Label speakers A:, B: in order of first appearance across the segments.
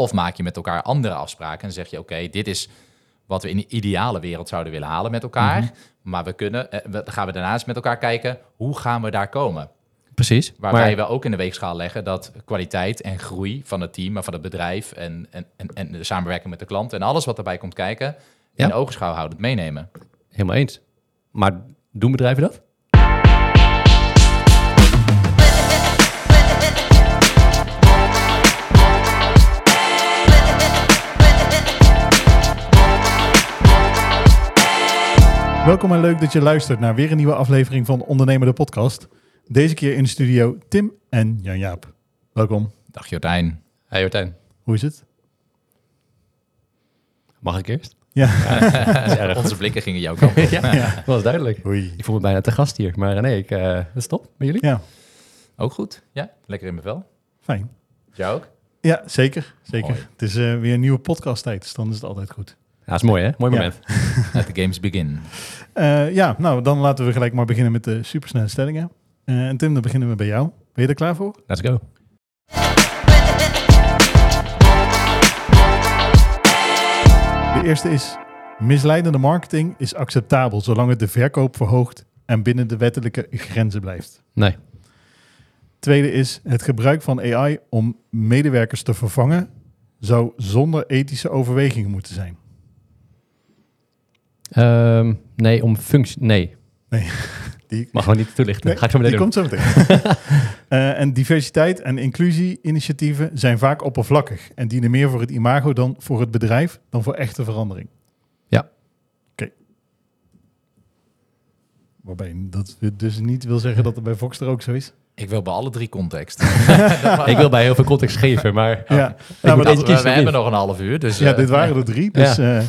A: Of maak je met elkaar andere afspraken en zeg je: oké, dit is wat we in de ideale wereld zouden willen halen met elkaar.
B: Mhm.
A: Maar we kunnen, eh, we- gaan we daarnaast met elkaar kijken hoe gaan we daar komen.
B: Precies.
A: Waarbij
B: maar,
A: we ook in de weegschaal leggen dat kwaliteit en groei van het team, maar van het bedrijf en, en, en, en de samenwerking met de klant en alles wat erbij komt kijken,
B: Ja.
A: in oogschouw houdend meenemen.
B: Helemaal eens. Maar doen bedrijven dat?
C: Welkom en leuk dat je luistert naar weer een nieuwe aflevering van Ondernemer de Podcast. Deze keer in de studio Tim en Jan-Jaap. Welkom.
A: Dag Jordijn.
B: Hey Jordijn,
C: Hoe is het?
B: mag ik eerst?
C: Ja.
B: Erg.
A: Onze blikken gingen jouw kant op.
B: ja, dat was duidelijk.
C: Oei.
B: Ik voel me bijna te gast hier, maar nee, ik, eh dat is top met jullie.
C: Ja,
A: Ook goed. Ja, lekker in mijn vel.
C: fijn.
A: Jou ook?
C: Ja, zeker. zeker.
A: Mooi.
C: Het is eh, weer een nieuwe podcasttijd, dus dan is het altijd goed.
B: Ja, dat is mooi hè? Mooi
C: Ja.
B: moment.
A: Let the games begin.
C: Eh, ja, nou dan laten we gelijk maar beginnen met de supersnelle stellingen. Eh, en Tim, dan beginnen we bij jou. Ben je er klaar voor?
B: Let's go.
C: De eerste is, misleidende marketing is acceptabel zolang het de verkoop verhoogt en binnen de wettelijke grenzen blijft.
B: Nee.
C: Tweede is, het gebruik van AI om medewerkers te vervangen zou zonder ethische overwegingen moeten zijn.
B: Ehm, nee, om functie... Nee,
C: Die,
B: mag gewoon niet toelichten.
C: Nee,
B: Ga ik zo meteen
C: die
B: doen.
C: komt zo meteen. Eh, en diversiteit en inclusie-initiatieven zijn vaak oppervlakkig en dienen meer voor het imago dan voor het bedrijf dan voor echte verandering.
B: Ja.
C: Oké. Waarbij dat dus niet wil zeggen dat het bij Voxter ook zo is.
A: Ik wil bij alle drie context.
B: Ik wil bij heel veel context geven, maar...
C: ja,
B: Ik
C: maar dat-
A: we, we hebben nog een half uur. Dus,
C: ja,
A: eh,
C: dit waren er drie. Dus eh,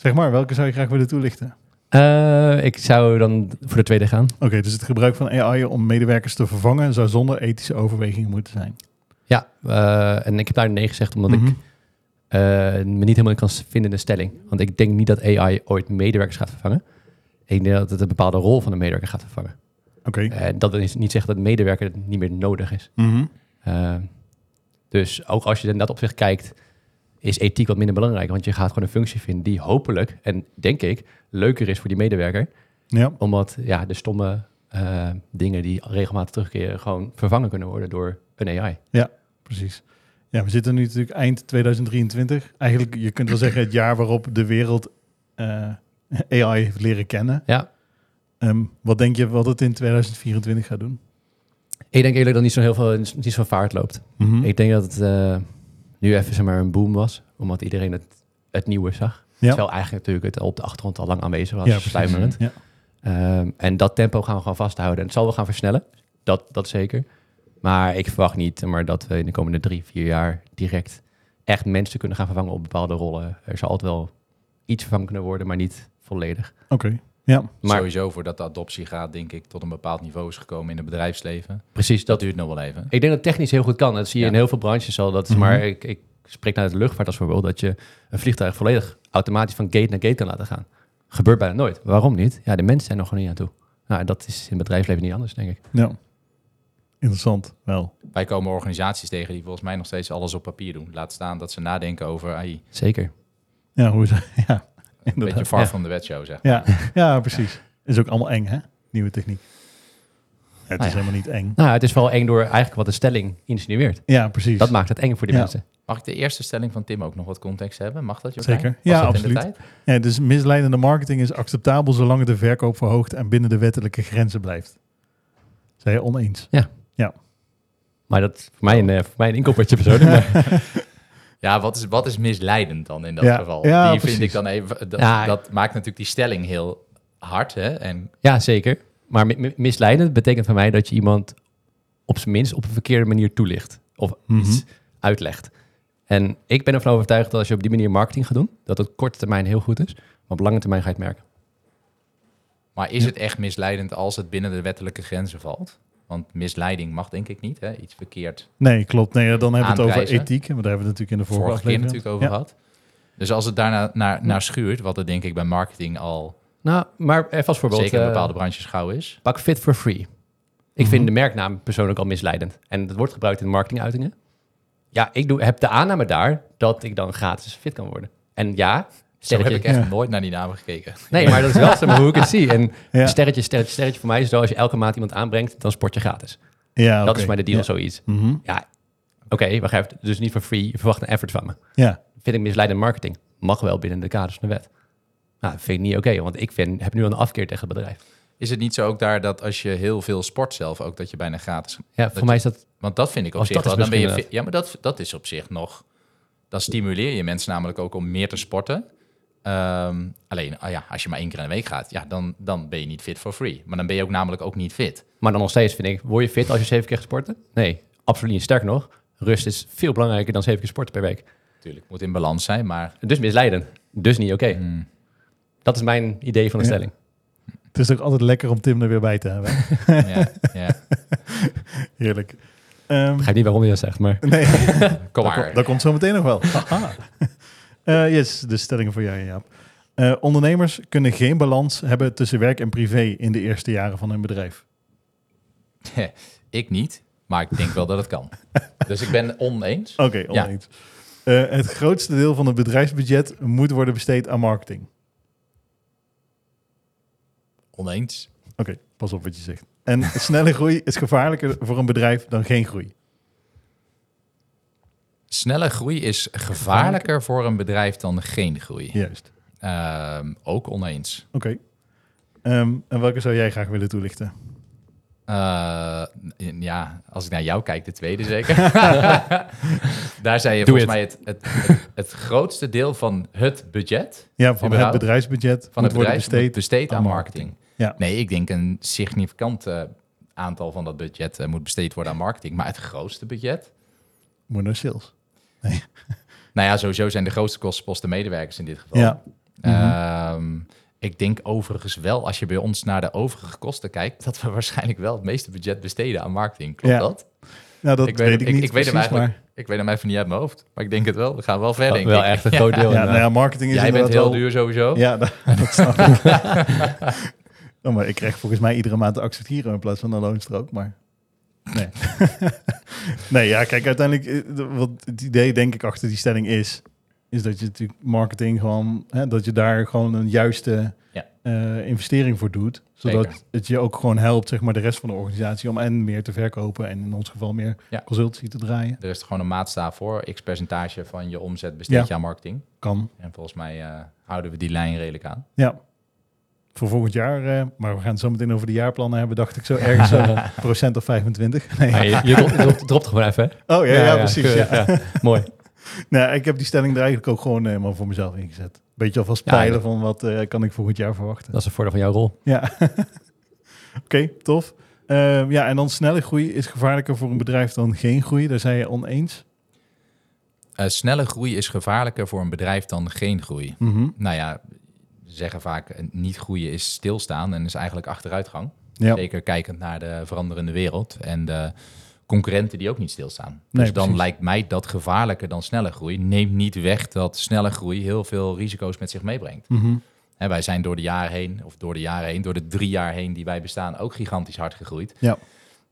C: zeg maar, welke zou je graag willen toelichten?
B: Eh, ik zou dan voor de tweede gaan.
C: Oké, dus het gebruik van AI om medewerkers te vervangen zou zonder ethische overwegingen moeten zijn.
B: Ja, eh, en ik heb daar nee gezegd omdat
C: Mhm.
B: ik eh, me niet helemaal kan vinden in de stellling. Want ik denk niet dat AI ooit medewerkers gaat vervangen. Ik denk dat het een bepaalde rol van een medewerker gaat vervangen.
C: Oké.
B: En dat is niet zeggen dat een medewerker niet meer nodig is.
C: Mhm.
B: Eh, dus ook als je in dat opzicht kijkt, is ethiek wat minder belangrijk. Want je gaat gewoon een functie vinden die hopelijk, en denk ik, leuker is voor die medewerker.
C: Ja.
B: Omdat ja, de stomme eh, dingen die regelmatig terugkeren gewoon vervangen kunnen worden door een AI.
C: Precies. Ja, we zitten nu natuurlijk eind 2023. Eigenlijk, je kunt wel zeggen het jaar waarop de wereld eh, AI heeft leren kennen.
B: Ja.
C: Ehm, wat denk je wat het in 2024 gaat doen?
B: Ik denk eerlijk dat niet zo heel veel, niet zo vaart loopt.
C: Mhm.
B: Ik denk dat het eh, nu even zeg maar, een boom was, omdat iedereen het, het nieuwe zag.
C: Ja.
B: Terwijl eigenlijk natuurlijk het op de achtergrond al lang aanwezig was,
C: ja,
B: sluimerend.
C: Ja.
B: Ehm, en dat tempo gaan we gewoon vasthouden. En het zal wel gaan versnellen, dat, dat zeker. Maar ik verwacht niet maar dat we in de komende drie, vier jaar direct echt mensen kunnen gaan vervangen op bepaalde rollen. Er zal altijd wel iets vervangen kunnen worden, maar niet volledig.
C: Oké. Ja.
B: Maar
A: Sowieso voordat de adoptiegraad, denk ik, tot een bepaald niveau is gekomen in het bedrijfsleven.
B: precies,
A: Dat
B: dat,
A: duurt nog wel even.
B: ik denk dat het technisch heel goed kan. Dat zie je
A: Ja.
B: in heel veel branches al. Dat is
C: Mhm.
B: maar, ik, ik spreek naar de luchtvaart als voorbeeld, dat je een vliegtuig volledig automatisch van gate naar gate kan laten gaan. Gebeurt bijna nooit. Waarom niet? Ja, de mensen zijn nog gewoon niet aan toe. Nou, dat is in het bedrijfsleven niet anders, denk ik.
C: ja. Interessant, wel.
A: Wij komen organisaties tegen die volgens mij nog steeds alles op papier doen. Laat staan dat ze nadenken over AI.
B: Zeker.
C: Ja, hoe is Ja,
A: Een beetje far
B: Ja.
A: from the wet show, zeg.
C: Ja, ja, precies. Is ook allemaal eng, hè? Nieuwe techniek. Het
B: Nou
C: is
B: ja.
C: helemaal niet eng.
B: Nou, het is wel eng door eigenlijk wat de stelling insinueert.
C: Ja, precies.
B: Dat maakt het eng voor die
C: Ja.
B: mensen.
A: Mag ik de eerste stelling van Tim ook nog wat context hebben? Mag dat, Jordijn?
C: Zeker.
A: Was
C: Ja,
A: dat in de
C: absoluut.
A: tijd?
C: Ja, dus misleidende marketing is acceptabel zolang het de verkoop verhoogt en binnen de wettelijke grenzen blijft. Zijn je oneens?
B: Maar dat is voor mij een, eh, voor mij een inkoppertje persoonlijk. maar-
A: Ja, wat is, wat is misleidend dan in dat
C: Ja,
A: geval?
C: ja,
A: die
C: precies.
A: vind ik dan even... Dat,
B: Ja.
A: dat maakt natuurlijk die stelling heel hard, hè? En
B: ja, zeker. Maar mi- mi- misleidend betekent voor mij dat je iemand op zijn minst op een verkeerde manier toelicht. Of
C: Mhm.
B: iets uitlegt. En ik ben ervan overtuigd dat als je op die manier marketing gaat doen, dat het op korte termijn heel goed is. Maar op lange termijn ga je het merken.
A: Maar is
C: Ja.
A: het echt misleidend als het binnen de wettelijke grenzen valt? Want misleiding mag denk ik niet, hè? Iets verkeerd
C: Nee, klopt. Nee, dan hebben we het over ethiek. Want daar hebben we het natuurlijk in de vorige,
A: vorige keer natuurlijk over
C: Ja.
A: gehad. Dus als het daarna naar, naar schuurt, wat er denk ik bij marketing al
B: Nou, maar even als voorbeeld.
A: zeker in
B: eh,
A: bepaalde branches gauw is.
B: Pak Fit for Free. Ik
C: Mhm.
B: vind de merknaam persoonlijk al misleidend. En het wordt gebruikt in marketinguitingen. Ja, ik doe, heb de aanname daar dat ik dan gratis fit kan worden. En ja,
A: Zo heb
B: sterretje...
A: ik echt
C: Ja.
A: nooit naar die namen gekeken.
B: Nee, maar dat is wel zeg maar, hoe ik het zie. En
C: Ja.
B: sterretje, sterretje, sterretje voor mij is zo, als je elke maand iemand aanbrengt, dan sport je gratis.
C: Ja,
B: Dat is maar de deal,
C: Ja.
B: zoiets.
C: Mhm.
B: Ja, oké, wacht even. Dus niet voor free, je verwacht een effort van me.
C: Ja,
B: Vind ik misleidend marketing. Mag wel binnen de kaders van de wet. Nou, dat vind ik niet oké, want ik vind, heb nu al een afkeer tegen het bedrijf.
A: Is het niet zo ook daar dat als je heel veel sport zelf, ook dat je bijna gratis...
B: Ja, voor mij is dat...
A: Want dat vind ik op
B: Als
A: zich wel. Dan ben je ja, maar dat, dat is op zich nog... Dan stimuleer je mensen namelijk ook om meer te sporten. Ehm, alleen, ah ja, als je maar één keer in de week gaat, ja, dan, dan ben je niet fit for free. Maar dan ben je ook namelijk ook niet fit.
B: Maar dan nog steeds vind ik, word je fit als je zeven keer gaat sporten? Nee, absoluut niet. Sterker nog, rust is veel belangrijker dan zeven keer sporten per week.
A: Natuurlijk, moet in balans zijn, maar...
B: Dus misleidend. Dus niet oké.
A: mm,
B: Dat is mijn idee van de
C: Ja.
B: stelling.
C: het is ook altijd lekker om Tim er weer bij te hebben.
A: ja, ja.
C: Heerlijk. Ehm,
B: Ik begrijp niet waarom je dat zegt, maar...
C: nee,
A: Kom
C: dat,
A: maar.
C: komt- dat komt zo meteen nog wel. Eh, yes, de stellingen voor jou, Jaap. Eh, ondernemers kunnen geen balans hebben tussen werk en privé in de eerste jaren van hun bedrijf.
A: ik niet, maar ik denk wel dat het kan. Dus ik ben oneens.
C: Oké, oneens. Eh, het grootste deel van het bedrijfsbudget moet worden besteed aan marketing.
A: Oneens.
C: Oké, pas op wat je zegt. En snelle groei is gevaarlijker voor een bedrijf dan geen groei.
A: Snelle groei is gevaarlijker voor een bedrijf dan geen groei.
C: Juist.
A: Ehm, ook oneens.
C: Oké. Ehm, en welke zou jij graag willen toelichten?
A: Eh, ja, als ik naar jou kijk, de tweede zeker. Daar zei je
B: Doe
A: volgens mij het, het, het, het grootste deel van het budget
C: Ja, van het bedrijfsbudget
A: van het bedrijf
C: besteed.
A: besteed, aan
C: aan
A: marketing.
C: Ja.
A: Nee, ik denk een significant eh, aantal van dat budget eh, moet besteed worden aan marketing. Maar het grootste budget?
C: Moet naar sales.
A: Nou ja, sowieso zijn de grootste kostenposten medewerkers in dit geval.
C: Ja. Mhm.
A: Ehm, ik denk overigens wel, als je bij ons naar de overige kosten kijkt, dat we waarschijnlijk wel het meeste budget besteden aan marketing. Klopt
C: Ja.
A: dat?
C: Nou, dat
A: ik
C: weet,
A: weet,
C: ik
A: ik,
C: niet
A: ik weet hem eigenlijk. Ik weet hem even niet uit mijn hoofd. Maar ik denk het wel. We gaan wel ver, denk
B: wel
A: ik.
B: echt een groot deel.
C: maar... Ja, nou ja, marketing is
A: Jij bent heel
C: wel-
A: duur sowieso.
C: Ja, dat, dat snap ik. oh, maar ik krijg volgens mij iedere maand de accepteren in plaats van een loonstrook, maar... Nee. nee, ja, kijk, uiteindelijk... eh, Wat het idee, denk ik, achter die stelling is... is dat je natuurlijk marketing gewoon... Hè, dat je daar gewoon een juiste
A: Ja.
C: eh, investering voor doet. Zodat
A: Zeker.
C: het je ook gewoon helpt, zeg maar, de rest van de organisatie... om en meer te verkopen en in ons geval meer
A: Ja.
C: consultancy te draaien.
A: Er is gewoon een maatstaaf voor. X percentage van je omzet besteed
C: Ja.
A: je aan marketing.
C: Kan,
A: En volgens mij eh, houden we die lijn redelijk aan.
C: ja. Voor volgend jaar, eh, maar we gaan het zo meteen over de jaarplannen hebben, dacht ik zo ergens zo procent of 25. Nee.
B: Maar je, je dropt, dropt- dropt gewoon even, hè?
C: Oh ja, ja, precies. Ja.
B: ja. Mooi.
C: Nou, ik heb die stelling er eigenlijk ook gewoon helemaal voor mezelf ingezet. Beetje alvast
B: Ja,
C: peilen
B: ja.
C: van wat eh, kan ik volgend jaar verwachten.
B: Dat is een voordeel van jouw rol.
C: Ja. Oké, tof. Eh, ja, en dan snelle groei is gevaarlijker voor een bedrijf dan geen groei. Daar zijn je oneens.
A: Eh, snelle groei is gevaarlijker voor een bedrijf dan geen groei.
C: Mhm.
A: Nou ja, zeggen vaak eh, niet groeien is stilstaan en is eigenlijk achteruitgang.
C: Ja.
A: Zeker kijkend naar de veranderende wereld en de concurrenten die ook niet stilstaan.
C: Nee,
A: dus dan
C: precies.
A: lijkt mij dat gevaarlijker dan snelle groei. Neemt niet weg dat snelle groei heel veel risico's met zich meebrengt.
C: Mhm.
A: Hè, wij zijn door de jaren heen, of door de jaren heen, door de drie jaar heen die wij bestaan, ook gigantisch hard gegroeid.
C: Ja.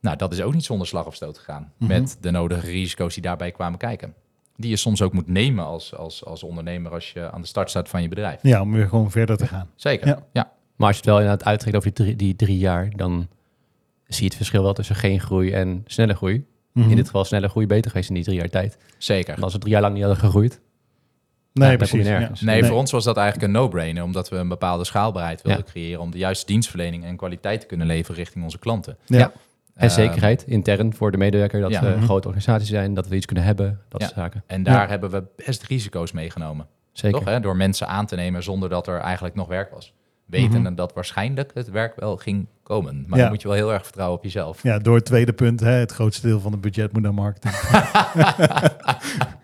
A: Nou, dat is ook niet zonder slag of stoot gegaan.
C: Mhm.
A: Met de nodige risico's die daarbij kwamen kijken. Die je soms ook moet nemen als, als, als ondernemer als je aan de start staat van je bedrijf.
C: ja, om weer gewoon verder te gaan.
A: Zeker.
C: Ja.
A: Ja.
B: Maar als je het wel inderdaad uittrekt over die drie, die drie jaar, dan zie je het verschil wel tussen geen groei en snelle groei.
C: Mhm.
B: In dit geval snelle groei beter geweest in die drie jaar tijd.
A: zeker.
B: En als we drie jaar lang niet hadden gegroeid,
C: Nee,
B: Ja,
C: precies.
A: Nee, voor ons was dat eigenlijk een no-brainer, omdat we een bepaalde schaalbaarheid wilden
B: Ja.
A: creëren om de juiste dienstverlening en kwaliteit te kunnen leveren richting onze klanten.
C: Ja.
B: En
A: Eh,
B: zekerheid intern voor de medewerker, dat
A: ja.
B: we een
C: Mhm.
B: grote organisatie zijn, dat we iets kunnen hebben, dat
A: Ja.
B: soort zaken.
A: En daar
C: Ja.
A: hebben we best risico's meegenomen.
B: Zeker.
A: Toch? Hè? Door mensen aan te nemen zonder dat er eigenlijk nog werk was. Wetende
C: Mhm.
A: dat waarschijnlijk het werk wel ging komen. Maar
C: Ja.
A: dan moet je wel heel erg vertrouwen op jezelf.
C: Ja, door het tweede punt, hè, het grootste deel van het budget moet naar marketing.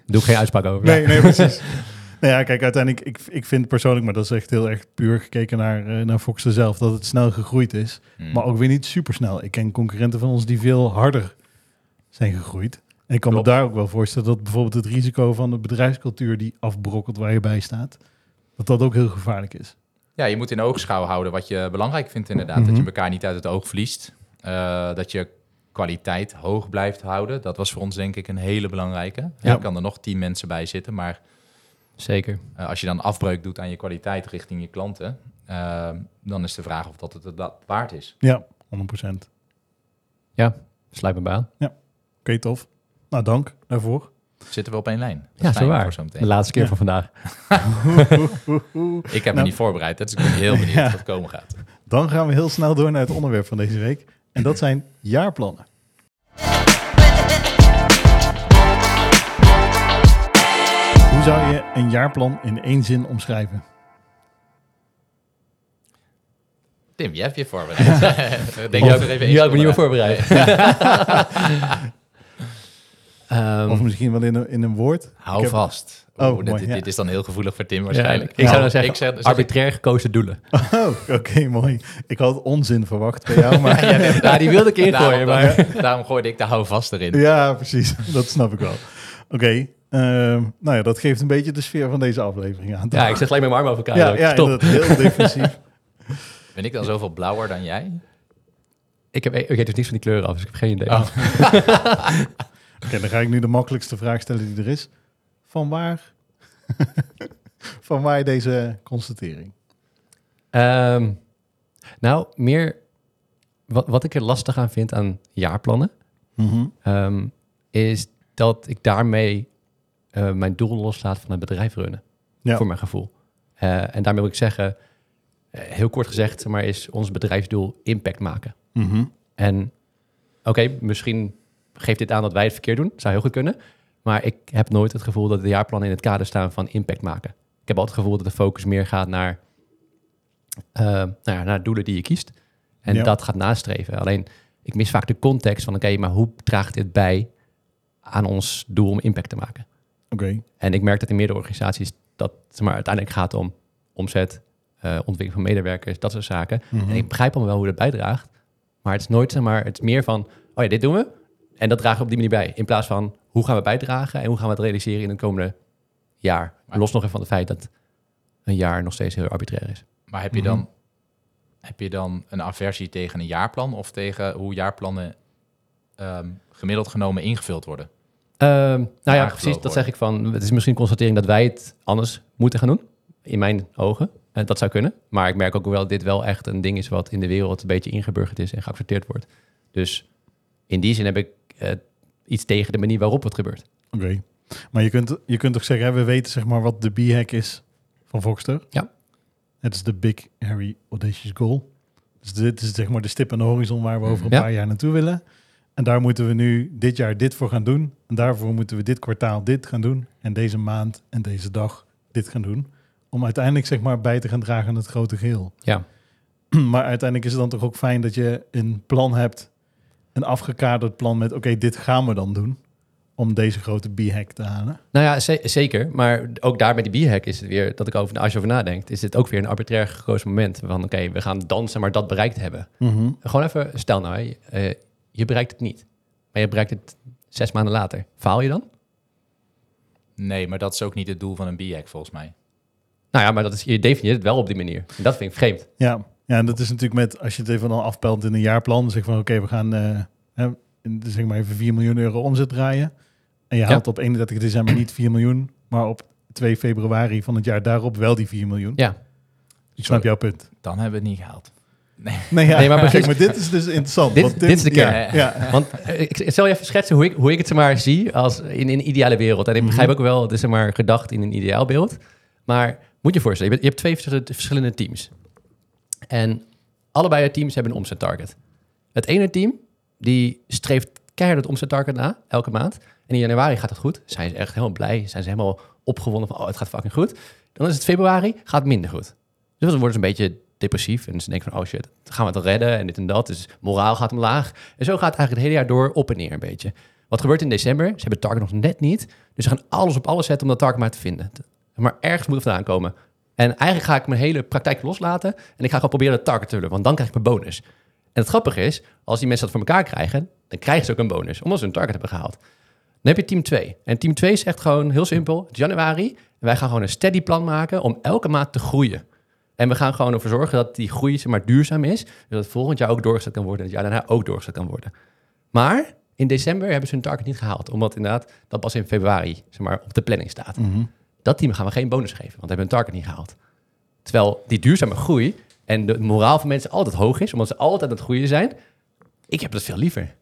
B: Doe ik geen uitspraak over.
C: Nee, nee, precies. nou ja, kijk, uiteindelijk, ik, ik vind persoonlijk, maar dat is echt heel erg puur gekeken naar, eh, naar Fox zelf, dat het snel gegroeid is.
A: Hmm.
C: Maar ook weer niet super snel. Ik ken concurrenten van ons die veel harder zijn gegroeid. En ik kan
A: Klopt.
C: me daar ook wel voorstellen dat bijvoorbeeld het risico van de bedrijfscultuur die afbrokkelt waar je bij staat, dat dat ook heel gevaarlijk is.
A: Ja, je moet in oogschouw houden wat je belangrijk vindt inderdaad.
C: Mhm.
A: Dat je elkaar niet uit het oog verliest. Eh, dat je kwaliteit hoog blijft houden. Dat was voor ons denk ik een hele belangrijke.
C: Ja.
A: Er kan er nog tien mensen bij zitten, maar
B: Zeker.
A: eh, als je dan afbreuk doet aan je kwaliteit richting je klanten, eh, dan is de vraag of dat het het dat waard is.
C: Ja, 100%.
B: Ja, sluit me bij aan.
C: Oké, tof. Nou, dank daarvoor.
A: Zitten we op één lijn? Dat
B: Ja, zo waar.
A: voor
B: De laatste keer
C: Ja.
B: van vandaag.
A: Ik heb me
C: Nou.
A: niet voorbereid, dus ik ben heel benieuwd
C: Ja.
A: wat komen gaat.
C: Dan gaan we heel snel door naar het onderwerp van deze week. En dat zijn jaarplannen. Hoe zou je een jaarplan in één zin omschrijven?
A: Tim, jij hebt je voorbereid. Denk je ook nog even
B: Hier had ik me niet meer
A: voorbereid.
B: Ehm,
C: Of misschien wel in een, in een woord?
A: Hou
C: heb-
A: vast.
C: Oh,
A: Oeh, dit,
C: mooi, ja.
A: dit is dan heel gevoelig voor Tim
B: ja,
A: waarschijnlijk.
B: ik zou
C: Nou,
B: dan zeggen,
A: ik zeg-
B: arbitrair gekozen doelen.
C: Oh, oké, mooi. Ik had onzin verwacht bij jou, maar...
A: Ja, nee,
B: Ja, die wilde ik ingooien,
A: daarom,
B: maar...
A: daarom gooide ik de hou vast erin.
C: Ja, precies. Dat snap ik wel. Oké, ehm, nou ja, dat geeft een beetje de sfeer van deze aflevering aan.
B: Ja, ik zet gelijk met mijn arm over elkaar.
C: ja, ja heel defensief.
A: Ben ik dan zoveel blauwer dan jij?
B: Ik, heb, ik weet dus niets van die kleuren af, dus ik heb geen idee.
A: Oh.
C: Oké, dan ga ik nu de makkelijkste vraag stellen die er is. Van waar? van waar deze constatering?
B: Ehm, nou, meer wat, wat ik er lastig aan vind aan jaarplannen, ehm, is dat ik daarmee eh, mijn doel loslaat van het bedrijf runnen,
C: Ja.
B: voor mijn gevoel. Eh, en daarmee wil ik zeggen, eh, heel kort gezegd, zeg maar is ons bedrijfsdoel impact maken.
C: Mhm.
B: En oké, misschien geeft dit aan dat wij het verkeerd doen. Zou heel goed kunnen. Maar ik heb nooit het gevoel dat de jaarplannen in het kader staan van impact maken. Ik heb altijd het gevoel dat de focus meer gaat naar, nou ja, naar doelen die je kiest. En
C: Ja.
B: dat gaat nastreven. Alleen, ik mis vaak de context van, oké, maar hoe draagt dit bij aan ons doel om impact te maken?
C: Oké,
B: En ik merk dat in meerdere organisaties dat zeg maar, uiteindelijk gaat om omzet, eh, ontwikkeling van medewerkers, dat soort zaken.
C: Mhm.
B: En ik begrijp allemaal wel hoe dat bijdraagt. Maar het is nooit, zeg maar, het is meer van, oh ja, dit doen we. En dat dragen we op die manier bij. In plaats van, hoe gaan we bijdragen en hoe gaan we het realiseren in het komende jaar.
A: Maar-
B: Los nog even van het feit dat een jaar nog steeds heel arbitrair is.
A: Maar heb je,
C: Mhm.
A: dan, heb je dan een aversie tegen een jaarplan of tegen hoe jaarplannen ehm, gemiddeld genomen ingevuld worden?
B: Ehm, nou ja, precies. Dat zeg ik van. Het is misschien een constatering dat wij het anders moeten gaan doen. In mijn ogen. Eh, dat zou kunnen. Maar ik merk ook wel dat dit wel echt een ding is wat in de wereld een beetje ingeburgerd is en geaccepteerd wordt. Dus in die zin heb ik eh, iets tegen de manier waarop het gebeurt.
C: oké. Maar je kunt, je kunt toch zeggen, hè, we weten zeg maar wat de B-hack is van Voxter.
B: Ja.
C: Het is de Big Harry Audacious Goal. Dus dit is zeg maar de stip aan de horizon waar we over een
B: Ja.
C: paar jaar naartoe willen. En daar moeten we nu dit jaar dit voor gaan doen. En daarvoor moeten we dit kwartaal dit gaan doen. En deze maand en deze dag dit gaan doen. Om uiteindelijk zeg maar bij te gaan dragen aan het grote geheel.
B: Ja.
C: Maar uiteindelijk is het dan toch ook fijn dat je een plan hebt. Een afgekaderd plan met oké, dit gaan we dan doen. Om deze grote B-hack te halen.
B: Nou ja, ze- zeker. Maar ook daar met die b-hack is het weer dat ik over, als je over nadenkt, is dit ook weer een arbitrair gekozen moment. Van oké, we gaan dansen, maar dat bereikt hebben. Gewoon even, stel nou, eh, je bereikt het niet. Maar je bereikt het zes maanden later. Faal je dan?
A: Nee, maar dat is ook niet het doel van een B-hack volgens mij.
B: Nou ja, maar dat is, je definieert het wel op die manier. En dat vind ik vreemd.
C: Ja. ja, en dat is natuurlijk met, als je het even dan afpelt in een jaarplan, dan zeg je van oké, we gaan eh, hè, in- zeg maar even 4 miljoen euro omzet draaien. En je
B: Ja.
C: haalt op 31 december niet 4 miljoen, maar op 2 februari van het jaar daarop wel die 4 miljoen.
B: Ja,
C: Ik snap jouw punt.
A: Dan hebben we het niet gehaald.
C: Nee, ja,
B: Nee, maar
C: kijk,
B: precies-
C: maar dit is dus interessant.
B: Dit-
C: want
B: dit is de kern.
C: Ja, ja.
B: want ik, ik zal je even schetsen hoe ik, hoe ik het zeg maar zie als in, in een ideale wereld. En ik begrijp ook wel, het is zeg maar gedacht in een ideaalbeeld. Maar moet je je voorstellen, je, bent- je hebt twee verschillende, verschillende teams. En allebei de teams hebben een omzettarget. Het ene team, die streeft keihard het omzettarget na, elke maand. En in januari gaat het goed. Zijn ze echt helemaal blij. Zijn ze helemaal opgewonden van, oh, het gaat fucking goed. Dan is het februari, gaat het minder goed. Dus dan worden ze een beetje depressief. En ze denken van, oh shit, gaan we het redden? En dit en dat. Dus moraal gaat omlaag. En zo gaat het eigenlijk het hele jaar door op en neer een beetje. Wat gebeurt in december? Ze hebben target nog net niet. Dus ze gaan alles op alles zetten om dat target maar te vinden. Maar ergens moet het vandaan komen. En eigenlijk ga ik mijn hele praktijk loslaten. En ik ga gewoon proberen het target te willen. Want dan krijg ik mijn bonus. En het grappige is, als die mensen dat voor elkaar krijgen, dan krijgen ze ook een bonus. Omdat ze hun target hebben gehaald. Dan heb je team 2. En team 2 zegt gewoon heel simpel, januari. En wij gaan gewoon een steady plan maken om elke maand te groeien. En we gaan gewoon ervoor zorgen dat die groei zeg maar, duurzaam is. Dus dat het volgend jaar ook doorgezet kan worden. En het jaar daarna ook doorgezet kan worden. Maar in december hebben ze hun target niet gehaald. Omdat inderdaad dat pas in februari zeg maar, op de planning staat.
C: Mhm.
B: Dat team gaan we geen bonus geven, want we hebben hun target niet gehaald. Terwijl die duurzame groei en de moraal van mensen altijd hoog is, omdat ze altijd aan het groeien zijn. Ik heb dat veel liever.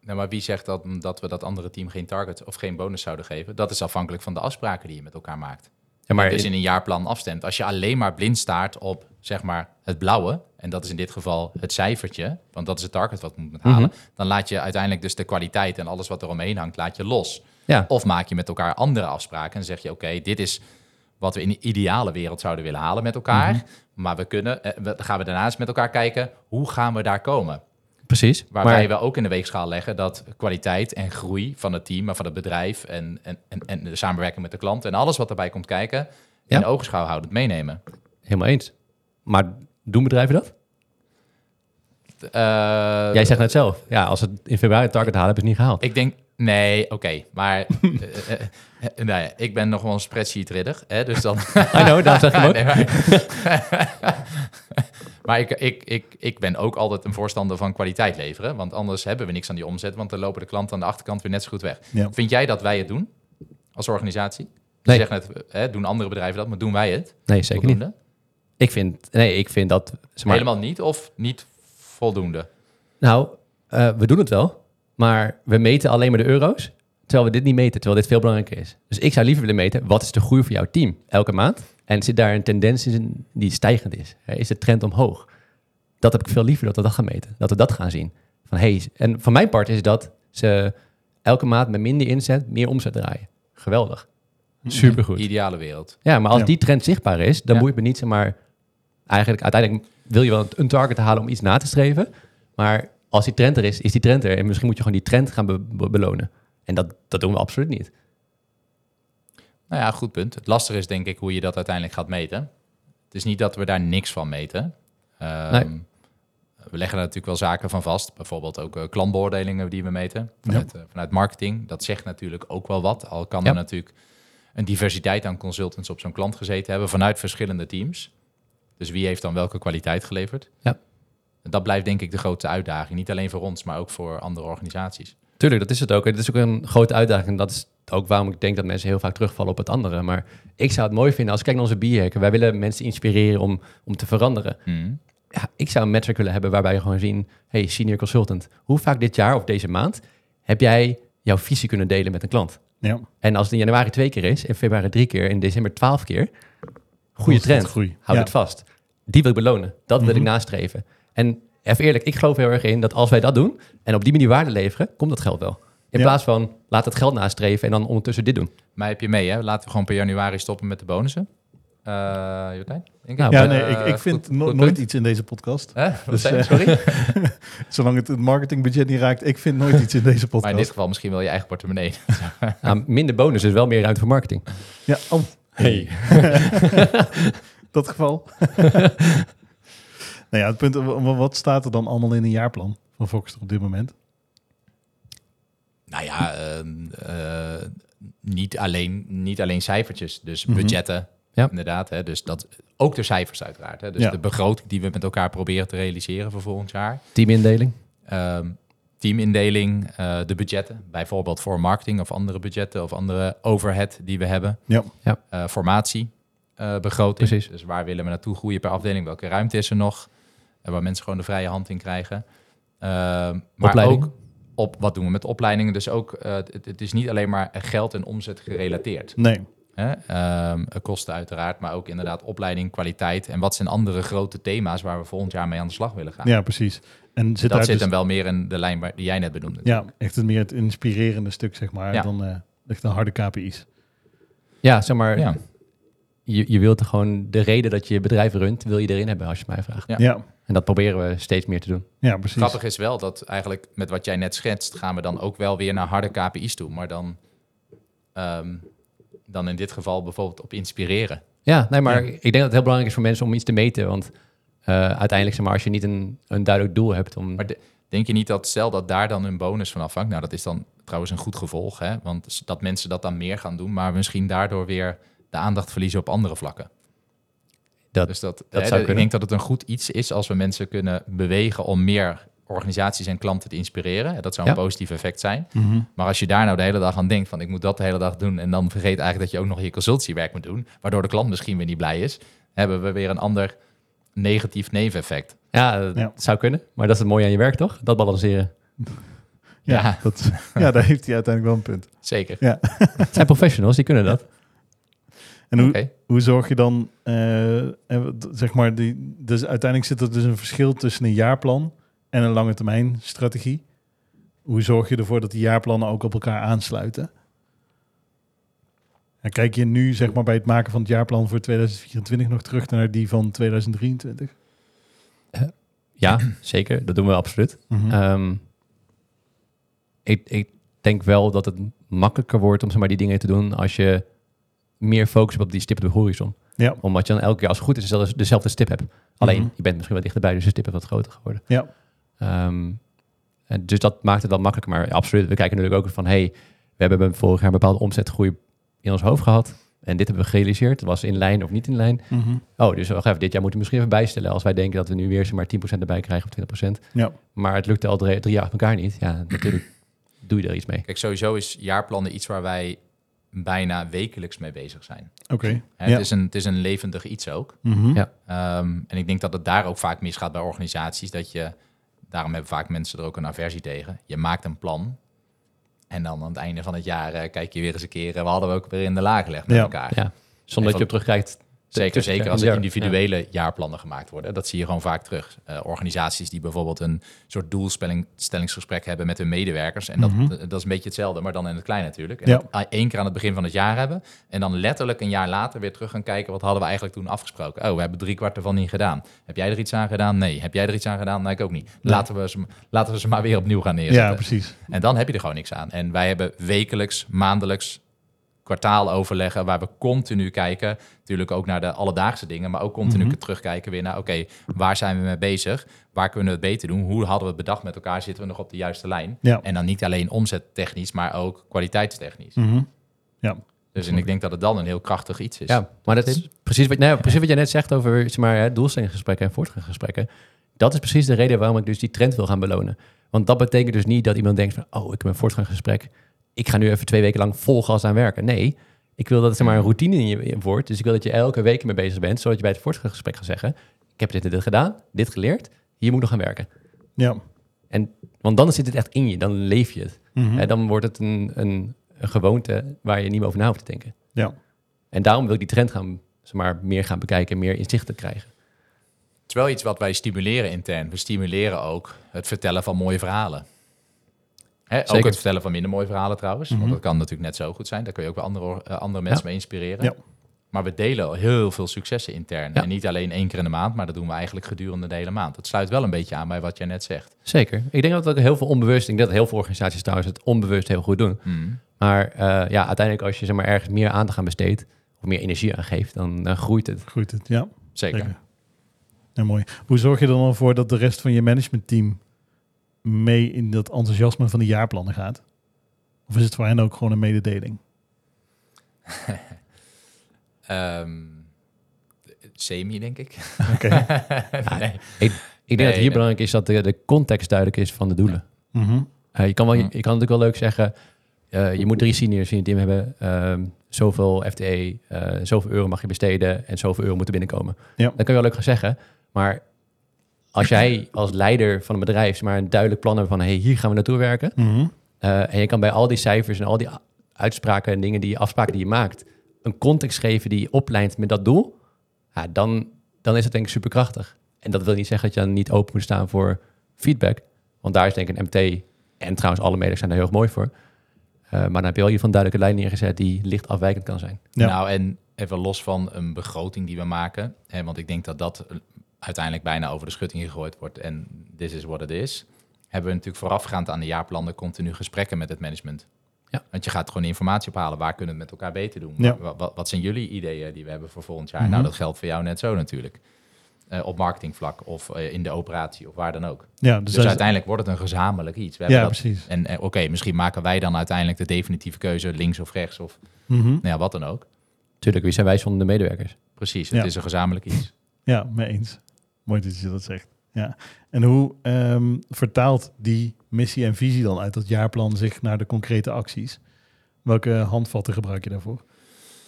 A: Nou, maar wie zegt dat, dat we dat andere team geen target of geen bonus zouden geven? Dat is afhankelijk van de afspraken die je met elkaar maakt.
B: Ja, maar
A: dus in een jaarplan afstemt. Als je alleen maar blind staart op zeg maar, het blauwe, en dat is in dit geval het cijfertje, want dat is het target wat we moeten halen,
B: Mhm.
A: dan laat je uiteindelijk dus de kwaliteit en alles wat er omheen hangt, laat je los.
B: ja,
A: Of maak je met elkaar andere afspraken en zeg je, oké, dit is wat we in de ideale wereld zouden willen halen met elkaar,
B: Mhm.
A: maar we kunnen, eh, we- dan gaan we daarnaast met elkaar kijken, hoe gaan we daar komen?
B: Precies.
A: Waarbij
B: maar,
A: we ook in de weegschaal leggen dat kwaliteit en groei van het team, maar van het bedrijf en, en, en, en de samenwerking met de klant en alles wat erbij komt kijken,
B: Ja.
A: in oogschouw houdend meenemen.
B: Helemaal eens. Maar doen bedrijven dat?
A: Eh,
B: Jij zegt net zelf. Ja, als het in februari het target halen, hebben ze het niet gehaald.
A: Ik denk, nee, oké, maar eh, eh, nou ja, ik ben nog wel een spreadsheet-ridder, hè, dus dan...
B: I know, daarom zeg ik ook.
A: Maar ik, ik, ik, ik ben ook altijd een voorstander van kwaliteit leveren, want anders hebben we niks aan die omzet, want dan lopen de klanten aan de achterkant weer net zo goed weg.
C: Ja.
A: Vind jij dat wij het doen als organisatie?
B: Nee.
A: Je zegt net, hè, doen andere bedrijven dat, maar doen wij het?
B: Nee, zeker niet.
A: voldoende?
B: Ik vind, nee, ik vind dat... Zeg maar,
A: Helemaal niet of niet voldoende?
B: Nou, eh, we doen het wel, maar we meten alleen maar de euro's, terwijl we dit niet meten, terwijl dit veel belangrijker is. Dus ik zou liever willen meten, wat is de groei voor jouw team elke maand? En zit daar een tendens in die stijgend is? Hè, Is de trend omhoog? Dat heb ik veel liever dat we dat gaan meten, dat we dat gaan zien. Van, hey, en van mijn part is dat ze elke maand met minder inzet meer omzet draaien. Geweldig. Supergoed.
A: Ideale wereld.
B: Ja, maar als
C: Ja.
B: die trend zichtbaar is, dan
A: Ja.
B: moet je me niet zeg maar. Eigenlijk, uiteindelijk wil je wel een target halen om iets na te streven. Maar als die trend er is, is die trend er. En misschien moet je gewoon die trend gaan be- be- belonen. En dat, dat doen we absoluut niet.
A: Nou ja, goed punt. Het lastige is denk ik hoe je dat uiteindelijk gaat meten. Het is niet dat we daar niks van meten. Ehm,
B: Nee.
A: We leggen er natuurlijk wel zaken van vast. Bijvoorbeeld ook eh, klantbeoordelingen die we meten vanuit, eh, vanuit marketing. Dat zegt natuurlijk ook wel wat. Al kan
B: Ja.
A: er natuurlijk een diversiteit aan consultants op zo'n klant gezeten hebben vanuit verschillende teams. Dus wie heeft dan welke kwaliteit geleverd?
B: Ja.
A: En Dat blijft denk ik de grote uitdaging. Niet alleen voor ons, maar ook voor andere organisaties.
B: Tuurlijk, dat is het ook. Het is ook een grote uitdaging. En dat is ook waarom ik denk dat mensen heel vaak terugvallen op het andere. Maar ik zou het mooi vinden als ik kijk naar onze bierhacken. Wij willen mensen inspireren om, om te veranderen. Ja, ik zou een metric willen hebben waarbij je gewoon zien, hey, senior consultant, hoe vaak dit jaar of deze maand heb jij jouw visie kunnen delen met een klant?
C: Ja.
B: En als het in januari twee keer is, in februari drie keer, in december twaalf keer, goede trend.
C: groei.
B: Houd
C: Ja.
B: het vast. Die wil ik belonen. Dat wil ik
C: Mhm.
B: nastreven. En even eerlijk, ik geloof heel erg in dat als wij dat doen en op die manier waarde leveren, komt dat geld wel. In
C: Ja.
B: plaats van laat het geld nastreven en dan ondertussen dit doen.
A: Maar heb je mee, hè? Laten we gewoon per januari stoppen met de bonussen. Eh Jordijn? Denk ik?
B: Nou,
C: Ja,
B: Eh,
C: nee, ik, ik vind
A: goed-
C: no-
A: goed
C: nooit
A: punt.
C: iets in deze podcast. Dus, eh,
A: Sorry?
C: Zolang het het marketingbudget niet raakt, ik vind nooit iets in deze podcast.
A: Maar in dit geval misschien wel je eigen portemonnee.
B: Nou, minder bonus is wel meer ruimte voor marketing.
C: Ja, oh,
B: Hey.
C: dat geval. nou ja, het punt, wa- wat staat er dan allemaal in een jaarplan van Foxter op dit moment?
A: Nou ja, ehm, eh, niet, alleen, niet alleen cijfertjes, dus
C: Mhm.
A: budgetten.
B: Ja.
A: Inderdaad, hè? dus dat, ook de cijfers uiteraard. Hè? Dus
C: Ja.
A: de begroting die we met elkaar proberen te realiseren voor volgend jaar.
B: Teamindeling.
A: Ehm, teamindeling, eh, de budgetten, bijvoorbeeld voor marketing of andere budgetten of andere overhead die we hebben.
C: Ja.
A: Eh, formatie, eh, begroting.
B: Precies.
A: Dus waar willen we naartoe groeien per afdeling? Welke ruimte is er nog? En waar mensen gewoon de vrije hand in krijgen. Ehm, maar
B: Opleidingen.
A: ook op wat doen we met opleidingen. Dus ook, eh, het, het is niet alleen maar geld en omzet gerelateerd.
C: Nee.
A: Hè? Ehm, kosten uiteraard, maar ook inderdaad opleiding, kwaliteit. En wat zijn andere grote thema's waar we volgend jaar mee aan de slag willen gaan?
C: Ja, precies. En zit
A: dat
C: daar
A: zit
C: dus,
A: hem wel meer in de lijn waar, die jij net benoemde.
C: ja, echt het meer het inspirerende stuk, zeg maar,
A: Ja.
C: dan eh, echt een harde KPI's.
B: Ja, zeg maar,
A: Ja.
B: Je, je wilt er gewoon de reden dat je je bedrijf runt, wil je erin hebben als je mij vraagt.
A: Ja.
C: Ja,
B: En dat proberen we steeds meer te doen.
C: ja, precies.
A: Grappig is wel dat eigenlijk met wat jij net schetst, gaan we dan ook wel weer naar harde KPI's toe. Maar dan, ehm, dan in dit geval bijvoorbeeld op inspireren.
B: Ja, nee, maar
C: Ja.
B: ik denk dat het heel belangrijk is voor mensen om iets te meten. Want eh, uiteindelijk, zeg maar, als je niet een, een duidelijk doel hebt om...
A: Maar de- denk je niet dat stel dat daar dan een bonus van afhangt? Nou, dat is dan trouwens een goed gevolg, hè? Want dat mensen dat dan meer gaan doen, maar misschien daardoor weer de aandacht verliezen op andere vlakken.
B: Dat-
A: dus dat,
B: dat
A: hè,
B: zou
A: ik
B: kunnen.
A: denk dat het een goed iets is als we mensen kunnen bewegen om meer organisaties en klanten te inspireren. Dat zou een
B: Ja.
A: positief effect zijn.
C: Mhm.
A: Maar als je daar nou de hele dag aan denkt van ik moet dat de hele dag doen en dan vergeet eigenlijk dat je ook nog je consultiewerk moet doen, waardoor de klant misschien weer niet blij is, hebben we weer een ander negatief neveneffect.
B: Ja, dat
C: Ja.
B: zou kunnen. Maar dat is het mooie aan je werk, toch? Dat balanceren.
C: Ja,
A: Ja.
C: Dat, ja, daar heeft hij uiteindelijk wel een punt.
A: Zeker.
B: Het zijn professionals, die kunnen dat.
C: En hoe, hoe zorg je dan, eh, eh, zeg maar, die, dus uiteindelijk zit er dus een verschil tussen een jaarplan en een lange termijn strategie. Hoe zorg je ervoor dat die jaarplannen ook op elkaar aansluiten? En kijk je nu, zeg maar, bij het maken van het jaarplan voor 2024 nog terug naar die van 2023?
B: Ja, zeker. Dat doen we absoluut.
C: Mhm.
B: Ehm, ik, ik denk wel dat het makkelijker wordt om zeg maar, die dingen te doen als je meer focus op die stip op de horizon.
C: Ja.
B: Omdat je dan elke keer als het goed is dezelfde, dezelfde stip hebt. Alleen,
C: Mhm.
B: je bent misschien wat dichterbij, dus de stip is wat groter geworden.
C: Ja.
B: Ehm, en dus dat maakt het wel makkelijker. Maar absoluut, we kijken natuurlijk ook van... hey, we hebben vorig jaar een bepaalde omzetgroei in ons hoofd gehad. En dit hebben we gerealiseerd. Het was in lijn of niet in lijn.
C: Mhm.
B: Oh, dus wacht even, dit jaar moeten we misschien even bijstellen... als wij denken dat we nu weer maar 10% erbij krijgen of 20%.
C: Ja.
B: Maar het lukte al drie, drie jaar achter elkaar niet. Ja, natuurlijk doe je er iets mee.
A: Kijk, sowieso is jaarplannen iets waar wij bijna wekelijks mee bezig zijn.
C: Oké. Ja.
A: het, is een, het is een levendig iets ook.
C: Mhm.
B: Ja.
A: Ehm, en ik denk dat het daar ook vaak misgaat bij organisaties. Dat je, daarom hebben vaak mensen er ook een aversie tegen. Je maakt een plan. En dan aan het einde van het jaar eh, kijk je weer eens een keer. eh, we hadden we ook weer in de laag gelegd met
C: Ja.
A: elkaar.
B: Ja, zonder dat je op terugkijkt.
A: Zeker, zeker als er
B: ja,
A: individuele jaarplannen gemaakt worden. Dat zie je gewoon vaak terug. Eh, organisaties die bijvoorbeeld een soort doelstellingsgesprek hebben met hun medewerkers. En dat,
C: Mhm.
A: dat is een beetje hetzelfde, maar dan in het klein natuurlijk. En
C: Ja.
A: één keer aan het begin van het jaar hebben. En dan letterlijk een jaar later weer terug gaan kijken. Wat hadden we eigenlijk toen afgesproken? Oh, we hebben drie kwart ervan niet gedaan. Heb jij er iets aan gedaan? Nee. Heb jij er iets aan gedaan? Nee, ik ook niet.
C: Nee.
A: Laten, we ze, laten we ze maar weer opnieuw gaan neerzetten.
C: ja, precies.
A: En dan heb je er gewoon niks aan. En wij hebben wekelijks, maandelijks, kwartaaloverleggen waar we continu kijken. Natuurlijk ook naar de alledaagse dingen, maar ook continu
C: Mhm.
A: terugkijken weer naar, oké, waar zijn we mee bezig? Waar kunnen we het beter doen? Hoe hadden we het bedacht met elkaar? Zitten we nog op de juiste lijn?
C: Ja.
A: En dan niet alleen omzettechnisch, maar ook kwaliteitstechnisch.
C: Mhm.
A: Dus en ik denk dat het dan een heel krachtig iets is.
B: Ja, maar dat is precies wat, nou, precies wat jij net zegt over zeg maar, hè, doelstellingsgesprekken en voortgangsgesprekken. Dat is precies de reden waarom ik dus die trend wil gaan belonen. Want dat betekent dus niet dat iemand denkt van, oh, ik heb een voortgangsgesprek. Ik ga nu even twee weken lang vol gas aan werken. Nee, ik wil dat het zeg maar, een routine in je wordt. Dus ik wil dat je elke week mee bezig bent, zodat je bij het voortgangsgesprek gaat zeggen, ik heb dit en dit gedaan, dit geleerd, hier moet nog gaan werken.
C: Ja.
B: Want dan zit het echt in je, dan leef je het.
C: Mhm.
B: Hè, dan wordt het een, een, een gewoonte waar je niet meer over na hoeft te denken.
C: Ja.
B: En daarom wil ik die trend gaan, zeg maar, meer gaan bekijken, meer inzicht te krijgen.
A: Het is wel iets wat wij stimuleren intern. We stimuleren ook het vertellen van mooie verhalen. Hè, ook het vertellen van minder mooie verhalen trouwens.
C: Mhm.
A: Want dat kan natuurlijk net zo goed zijn. Daar kun je ook wel andere, eh, andere mensen
B: Ja.
A: mee inspireren.
C: Ja.
A: Maar we delen al heel veel successen intern.
B: Ja.
A: En niet alleen één keer in de maand, maar dat doen we eigenlijk gedurende de hele maand. Dat sluit wel een beetje aan bij wat jij net zegt.
B: Zeker. Ik denk dat ook heel veel onbewust, ik denk dat heel veel organisaties trouwens het onbewust heel goed doen.
A: Mm.
B: Maar eh, ja, uiteindelijk als je zeg maar, ergens meer aandacht aan besteedt, of meer energie aan geeft, dan, groeit het.
C: Groeit het, ja.
A: Zeker.
C: Zeker. Ja, mooi. Hoe zorg je er dan voor dat de rest van je managementteam mee in dat enthousiasme van de jaarplannen gaat? Of is het voor hen ook gewoon een mededeling?
A: Ehm, semi, denk ik.
C: Oké.
A: nee.
B: Ik denk
A: Nee,
B: dat hier
A: nee.
B: belangrijk is dat de, de context duidelijk is van de doelen.
C: Mhm.
B: Eh, je, kan wel, je,
A: Ja.
B: je kan natuurlijk wel leuk zeggen, eh, je moet drie seniors in je team hebben, ehm, zoveel FTE, eh, zoveel euro mag je besteden en zoveel euro moeten binnenkomen.
C: Ja.
B: Dat kan je wel leuk gaan zeggen, maar als jij als leider van een bedrijf maar een duidelijk plan hebt van, hey, hier gaan we naartoe werken,
C: Mhm.
B: eh, en je kan bij al die cijfers en al die uitspraken en dingen die afspraken die je maakt, een context geven die je oplijnt met dat doel, ja, dan, dan is het denk ik superkrachtig. En dat wil niet zeggen dat je dan niet open moet staan voor feedback. Want daar is denk ik een MT en trouwens alle medewerkers zijn daar heel erg mooi voor. Eh, maar dan heb je wel hier van een duidelijke lijn neergezet die licht afwijkend kan zijn.
C: Ja.
A: Nou, en even los van een begroting die we maken, hè, want ik denk dat dat uiteindelijk bijna over de schutting gegooid wordt en this is what it is, hebben we natuurlijk voorafgaand aan de jaarplannen continu gesprekken met het management.
B: Ja.
A: Want je gaat gewoon informatie ophalen. Waar kunnen we het met elkaar beter doen?
C: Ja.
A: Wat, wat, wat zijn jullie ideeën die we hebben voor volgend jaar?
C: Mhm.
A: Nou, dat geldt voor jou net zo natuurlijk. Eh, op marketingvlak of eh, in de operatie of waar dan ook.
C: Ja, dus,
A: Dus, uiteindelijk wordt het een gezamenlijk iets. We hebben
C: ja,
A: dat,
C: precies.
A: en oké, misschien maken wij dan uiteindelijk de definitieve keuze links of rechts of
C: Mhm.
A: nou ja, wat dan ook.
B: Tuurlijk, wie zijn wij zonder de medewerkers?
A: Precies, het
C: Ja.
A: is een gezamenlijk iets.
C: Ja, mee eens. Mooi dat je dat zegt. En hoe ehm, vertaalt die missie en visie dan uit dat jaarplan zich naar de concrete acties? Welke handvatten gebruik je daarvoor?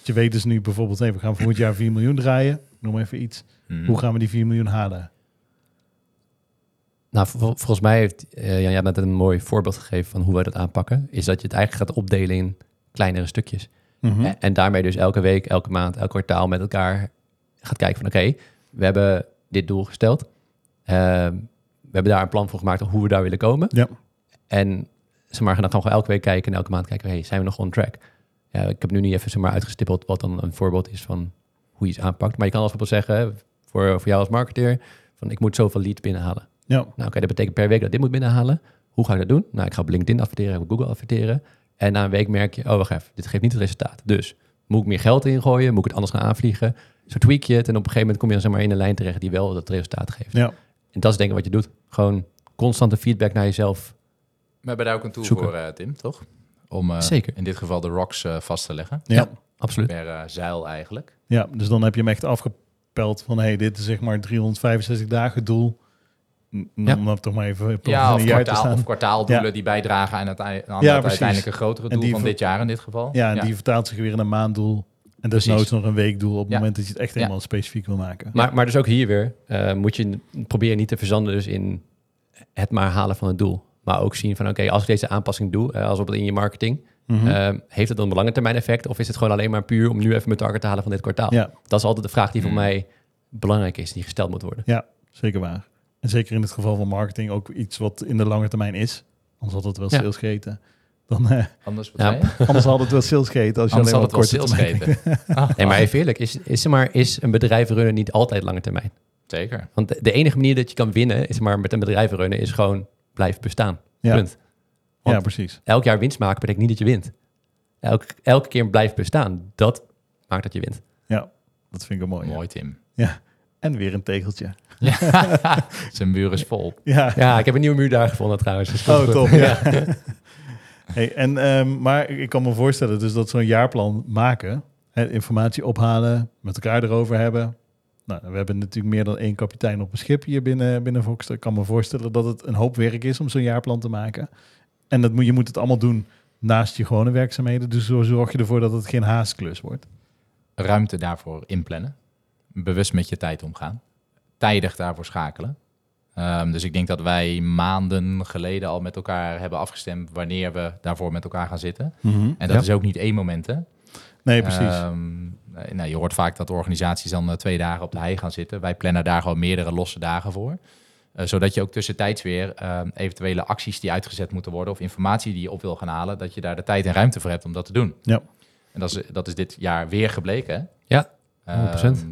C: Je weet dus nu bijvoorbeeld, hey, we gaan volgend jaar 4 miljoen draaien. Noem even iets.
A: Mhm.
C: Hoe gaan we die 4 miljoen halen?
B: Nou, vol- volgens mij heeft eh Jan, net een mooi voorbeeld gegeven van hoe wij dat aanpakken. Is dat je het eigenlijk gaat opdelen in kleinere stukjes.
C: Mhm.
B: En, en daarmee dus elke week, elke maand, elk kwartaal met elkaar gaat kijken van oké, we hebben dit doel gesteld. Ehm, we hebben daar een plan voor gemaakt hoe we daar willen komen.
C: Ja.
B: En zeg maar, gaan dan gewoon elke week kijken en elke maand kijken, hey, zijn we nog on track? Ja, ik heb nu niet even zeg maar, uitgestippeld wat dan een voorbeeld is van hoe je iets aanpakt. Maar je kan als bijvoorbeeld zeggen, voor, voor jou als marketeer, van ik moet zoveel leads binnenhalen.
C: Ja,
B: Nou, oké, dat betekent per week dat dit moet binnenhalen. Hoe ga ik dat doen? Nou, ik ga op LinkedIn adverteren, op Google adverteren. En na een week merk je, oh, wacht even, dit geeft niet het resultaat. Dus moet ik meer geld ingooien? Moet ik het anders gaan aanvliegen? Zo tweak je het en op een gegeven moment kom je dan zeg maar in een lijn terecht die wel dat resultaat geeft.
C: ja.
B: En dat is denk ik wat je doet. Gewoon constante feedback naar jezelf.
A: We hebben daar ook een tool
B: Zoeken.
A: voor, eh, Tim, toch? Om eh,
B: Zeker.
A: in dit geval de rocks eh, vast te leggen.
C: ja.
B: Absoluut.
A: Per eh, zeil eigenlijk.
C: Ja, dus dan heb je hem echt afgepeld van, hey, dit is zeg maar 365 dagen doel. N-
B: Ja.
C: Om toch maar even
A: Ja,
C: een
A: of,
C: jaar te
A: kwartaal,
C: staan.
A: of kwartaaldoelen
C: Ja.
A: die bijdragen aan het, aan het
C: Ja, precies.
A: uiteindelijke grotere doel van dit jaar in dit geval.
C: Ja, en die vertaalt zich weer in een maanddoel. En desnoods nog een weekdoel op het
A: Ja.
C: moment dat je het echt
A: Ja.
C: helemaal specifiek wil maken.
B: Maar, maar dus ook hier weer eh, moet je proberen niet te verzanden dus in het maar halen van het doel. Maar ook zien van oké, als ik deze aanpassing doe, eh, als op in je marketing,
C: Mhm.
B: eh, heeft het dan een lange termijn effect? Of is het gewoon alleen maar puur om nu even mijn target te halen van dit kwartaal?
C: ja,
B: Dat is altijd de vraag die voor
A: Hmm.
B: mij belangrijk is, die gesteld moet worden.
C: ja, zeker waar. En zeker in het geval van marketing ook iets wat in de lange termijn is. Anders had het wel
B: Ja.
C: sales geheten. Dan, eh,
A: Anders,
B: Ja.
C: had het wel sales geheten als je
A: Anders
C: alleen
A: had
C: maar
A: het wel sales gegeten. Ah,
B: Nee, maar even eerlijk, is, is, maar, is een bedrijf runnen niet altijd lange termijn?
A: Zeker.
B: Want de, de enige manier dat je kan winnen is maar met een bedrijf runnen is gewoon blijven bestaan.
C: Ja.
B: Punt.
C: Ja, precies.
B: elk jaar winst maken betekent niet dat je wint. Elk, elke keer blijven bestaan, dat maakt dat je wint.
C: Ja, dat vind ik mooi. ja.
A: Mooi, Tim.
C: En weer een tegeltje.
A: Zijn muur is vol.
C: Ja,
B: Ja, ik heb een nieuwe muur daar gevonden trouwens. dus
C: Oh, top. Ja. En, ehm, maar ik kan me voorstellen dus dat zo'n jaarplan maken, informatie ophalen, met elkaar erover hebben. Nou, we hebben natuurlijk meer dan één kapitein op een schip hier binnen, binnen Voxter. Ik kan me voorstellen dat het een hoop werk is om zo'n jaarplan te maken. En dat je moet het allemaal doen naast je gewone werkzaamheden. Dus zo zorg je ervoor dat het geen haastklus wordt.
A: Ruimte daarvoor inplannen. Bewust met je tijd omgaan. Tijdig daarvoor schakelen. Ehm, dus ik denk dat wij maanden geleden al met elkaar hebben afgestemd wanneer we daarvoor met elkaar gaan zitten. En dat
B: Ja.
A: is ook niet één moment, hè?
C: Nee, precies.
A: Ehm, nee, nou, je hoort vaak dat organisaties dan eh, twee dagen op de hei gaan zitten. Wij plannen daar gewoon meerdere losse dagen voor. Eh, zodat je ook tussentijds weer ehm, eventuele acties die uitgezet moeten worden... of informatie die je op wil gaan halen... dat je daar de tijd en ruimte voor hebt om dat te doen.
C: Ja.
A: En dat is, dat is dit jaar weer gebleken. hè?
B: Ja,
A: Ehm,
B: 100%.